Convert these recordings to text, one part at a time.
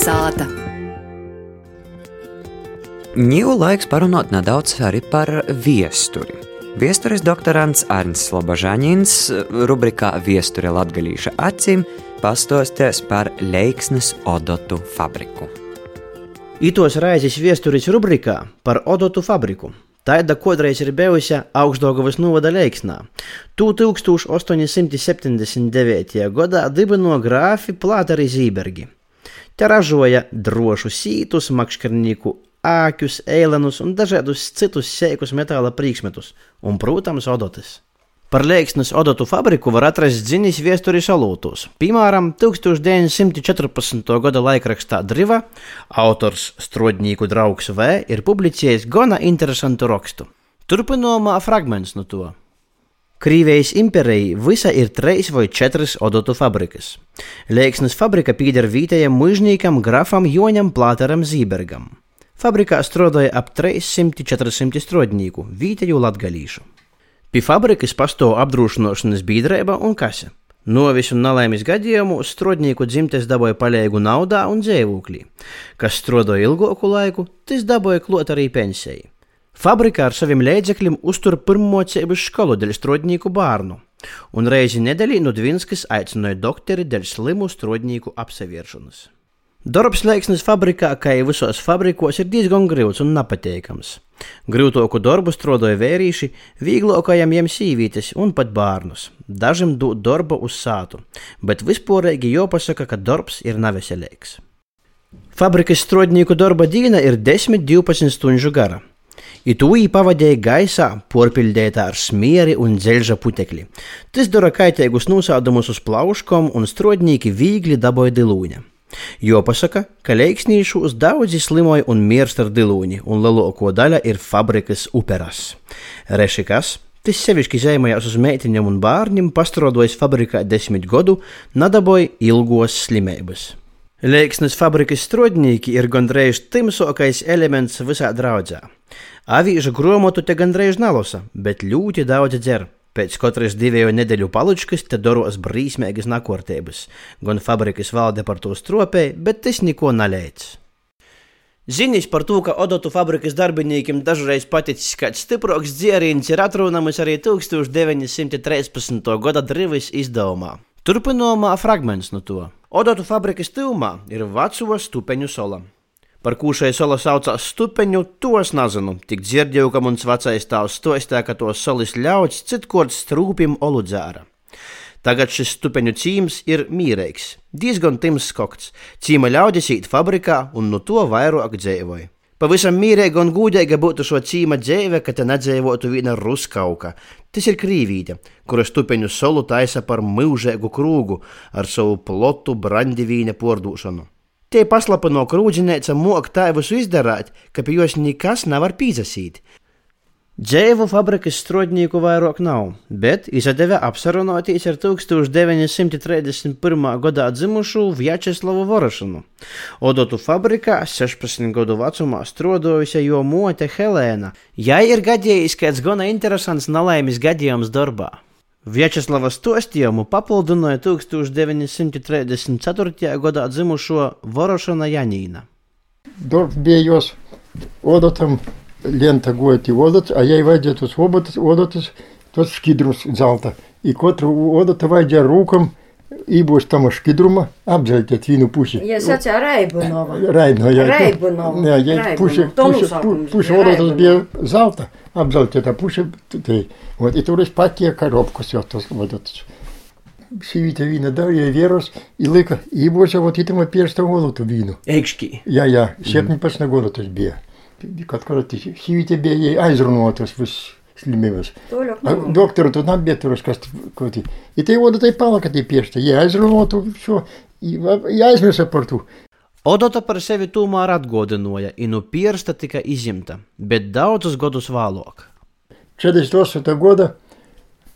Kalnasāta. Ņūlu laiks parunāt nedaudz arī par viesturi. Viesturis doktorants Arnsts Slobožāņins rubrikā Viesture latgalīša acīm pastosties par Leiksnes odotu fabriku. Itos raizes viesturis rubrikā par odotu fabriku. Taida kādreiz ir bijusi Augstdogavas novada Leiksnā. 1879. gadā dibino grāfi Plātari Zībergi. Te ražoja drošu sītus, makšķernieku āķus, eilenus un dažādus citus sēkus metāla priekšmetus, un, protams, odotes. Par Leiksnes odotu fabriku var atrast ziņas vēstures alūtos. Piemēram, 1914. gada laikrakstā Driva autors Strodņīku draugs V ir publicējis gana interesantu rakstu. Turpinājumā fragments no to. Krievijas impērijai visa ir trīs vai četras odotu fabrikas. Leiksnes fabrika pieder vietējam mužniekam grafam Joņam Plāteram Zībergam. Fabrikā strādāja ap 300-400 strādnieku, vietēju latgalīšu. Pie fabrikas pastāv apdrošināšanas biedrība un kase. Novis un nelaimes gadījumos strādnieku dzimtes dabūja palīgu naudā un dzīvoklī. Kas strādāja ilgāku laiku, tas dabūja klot arī pensijai. Fabrikā ar saviem līdzekļiem uztur pirmocības skolu dēļ strādnieku bērnu, un reizi nedēļā no Dvinskas aicināja doktori dēļ slimu strādnieku apsevēršanas. Darbs Leiksnes fabrikā, kā jau visos fabrikos, ir diezgan grūts un nepatīkams. Grūtāku darbu strādāja vērīši, vieglākajam jiem sīvītes un pat bērnus. Dažiem dod darbu uz sātu, bet vispārīgi jāpasaka, ka darbs ir neveselīgs. Fabrikas strādnieku darba diena ir 10-12 stundu gara. Itūī pavadīja gaisā, porpildētā ar smieri un dzelža putekļi. Tas dara kaitīgus nosaudumus uz plauškom, un strādnieki viegli dabūja dilūņa. Jopasaka, ka leiksnīšos daudzi slimoja un mirst ar dilūņi, un lielāko daļa ir fabrikas uperas. Rešikas, tas sevišķi zemējās uz meitiņiem un bērniem, pastrodojas fabrikā desmit gadu, nadaboja ilgos slimības. Leiksnes fabrikas strādnieki ir gandrīz timsākais elements visā draudzē. Avīža grāmatu te gandrīz nalasa, bet ļoti daudz dzer. Pēc katras divu nedēļu palučkas te doros brīsmīgas nakortības. Gan fabrikas valde par to stropēja, bet tas neko nalēdz. Ziņas par to, ka odotu fabrikas darbiniekiem dažreiz paticis kāds stiprāks dzēriens, ir atrunāmas arī 1913. gada Drivis izdevumā. Turpinājumā fragments no to. Odotu fabrikas tūmā ir veco stupeņu sola. Par ko šai sola saucās stupeņu, to es nezinu. Tik dzirdēju, ka mums vecais tēvs stostā, ka to solis ļauts citkārt strūpim oludzēra. Tagad šis stupeņu cīms ir mīrīgs, diezgan tims skokts. Cīma ļaudis īt fabrikā un no to vairāk dzīvoja. Pavisam mīrīga un gudīga būtu šo cīma dzīve, ka te nedzīvotu viena ruskauka. Tas ir krīvīte, kura stupeņu solu taisa par mūžīgu krūgu ar savu plotu brandivīna pordūšanu. Tie paslapino krūģinēca mok tā visu izdarīt, ka pie jos nekas nevar pīzasīt. Dzēvu fabrikas strādnieku vairāk nav, bet izdevē apsarunoties ar 1931. gadā dzimušu Vjačeslavu Vorošanu. Odotu fabrikā 16 gadu vecumā strādājusi jo mote Helēna. Jai ir gadījis kāds gana interesants nelaimes gadījums darbā. Vjačeslava stostījumu papildināja 1934. gadā dzimušo Vorošana Janīna. Darbs bija jos odotam, lenta gojot į odot, a jai vajadzēja tos obotus, odotus, tos skidrus zelta. Į katru odotą vajadzēja rūkam, Ībūs tam šķidruma apdzeltiet vienu pusi. Ja sacīja Raibunova. Raibno, jā. Raibunova. Jā, jā, pusi, pusi, pusi odotas bija zelta, apdzeltiet, a pusi, tai, вот, и tur es patie коробкус jau tos odotus. Sīvīte vīna darīja vieros, i lika, ībūs jau itamā piersta olotu vīnu. Eikšķī. Jā, jā, 17 gadu tas bija. Kad kad sīvīte bija aizrunotas viss. slimības. Doktoru tu nabieturas, kas koti. I tai oda tai palaka tai piešta. Jie aizrunātu šo, jāaizmirsa par to. Odota par sevi tomēr atgādināja, un no piersta tika izņemta, bet daudzus gadus vēlāk. 48. gada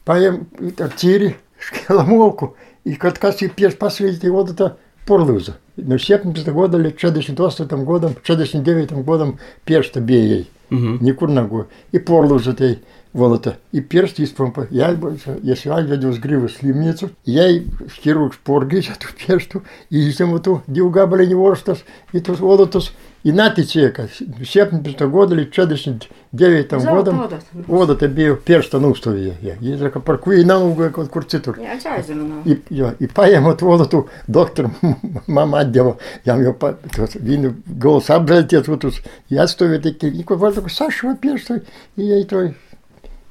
paņem ar cīri škēla moku, i kad kas ir pieš pasveitī odota porlūza. No 17. gada līdz 48. gadam, 49. gadam piešta bija jai. Mhm. Niekur nagu. I porlūza tai Волота. И перст из помпа. Я, если я веду с гривы слимницу, я хирург поргis эту персту, и тем ту дивгабали не ворстас, и тус волотус, и натицека, 17 года или 49 там годом, вода тебе перста ну что я, я, я так паркую и на угу, как курцитур. Я чайзину. И, я, и paiem от волоту доктор, мама отдела, я мне по, він голос обжальтет вот тут, я стою такие, и вот такой Саша перста, и я и той,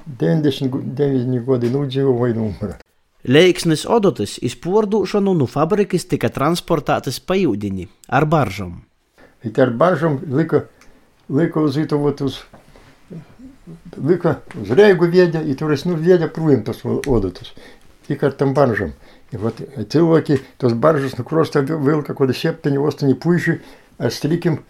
99 gadi nu dzīvoja numura. Leiksnes odotas izpordūšanu no fabrikas tika transportētas pa jūdiņi ar baržam. И ar baržam lika, lika uz itu vot uz, lika uz reigu vieģa, i tur es nu vieģa pruim tos odotus. Tik ar tam baržam. И вот cilvēki tos baržas nu krosta vilka, kod 7-8 puiši ar strikim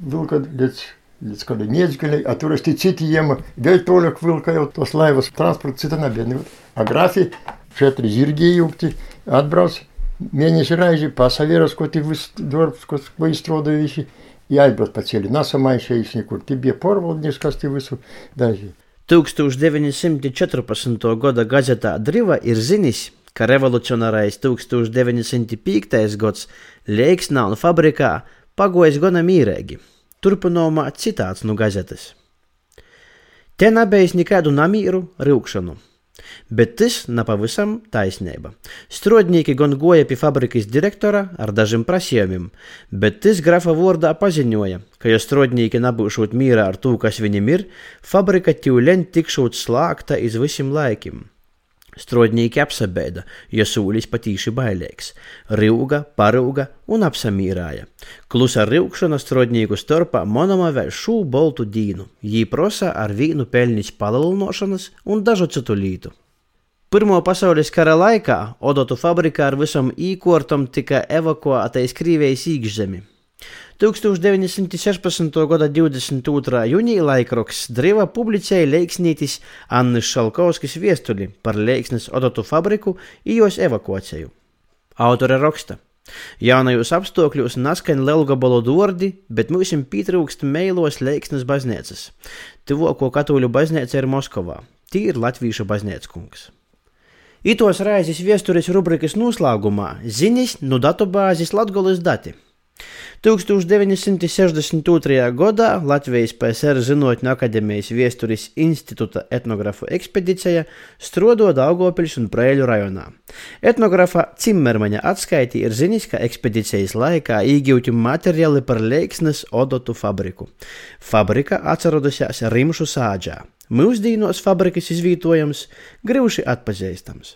vilka līdz līdz kādai niedzgaļai, a tur es tie citiem vēl toļāk vilkājot tos laivas transporta cita nebiedni. A grafi četri zirgi jūgti atbrauc, mēneši raiži, pasavieras, ko tik vis darbs, ko izstrādāja visi, jāatbrauc pa ceļu. Nasamaišējis nekur, tie bija porvaldnieks, kas tie visu daži. 1914. gada gazetā Driva ir zinis, ka revolucionārais 1905. gads Leiksnā un fabrikā pagojis gana mīrēgi. Turpinājumā citāts no gazetes. Te nebijis nekādu namīru rūkšanu, bet tas nepavisam taisnība. Strodnieki gan goja pie fabrikas direktora ar dažiem prasījumiem, bet tas grafa vārdā paziņoja, ka, ja strodnieki nebūšot mīrā ar to, kas viņam ir, fabrika tīvleņ tikšot slēgta iz visiem laikiem. Strodnieki apsabeida, jo sūlis patīši bailīgs. Rīga, parūga un apsamīrāja. Klusa rīkšana strodnieku starpā monoma vēl šū boltu dīnu, jī prosa ar vīnu pelnīts palielinošanas un dažu citu lītu. Pirmo pasaules kara laikā odotu fabrikā ar visam īkortam tika evakuēta iz Krīvijas īkšzemi. 1916. gada 22. jūnija laikraksts Driva publicēja leiksnītis Annis Šalkovskis viestuli par leiksnes odotu fabriku un jos evakuāciju. Autore raksta. Jaunajos apstākļos naskaņa Lielgabalu dordi, bet mums pietrūkst meilos Leiksnes baznīcas. Tuvāko katoļu baznīca ir Moskovā. Tī ir Latviešu baznīcas kungs. Itos raizes viesturis rubrikas noslēgumā ziņas no datubāzes Latgolas dati. 1962. gadā Latvijas PSR Zinātņu akadēmijas viesturis institūta etnografu ekspedīcija strodo Daugopils un Prēļu rajonā. Etnografa Cimmermaņa atskaiti ir ziņas, ka ekspedīcijas laikā iegūti materiāli par Leiksnes odotu fabriku. Fabrika atrodusies Rimšu sāģā. Mūsdienos fabrikas izvietojams grūši atpazīstams.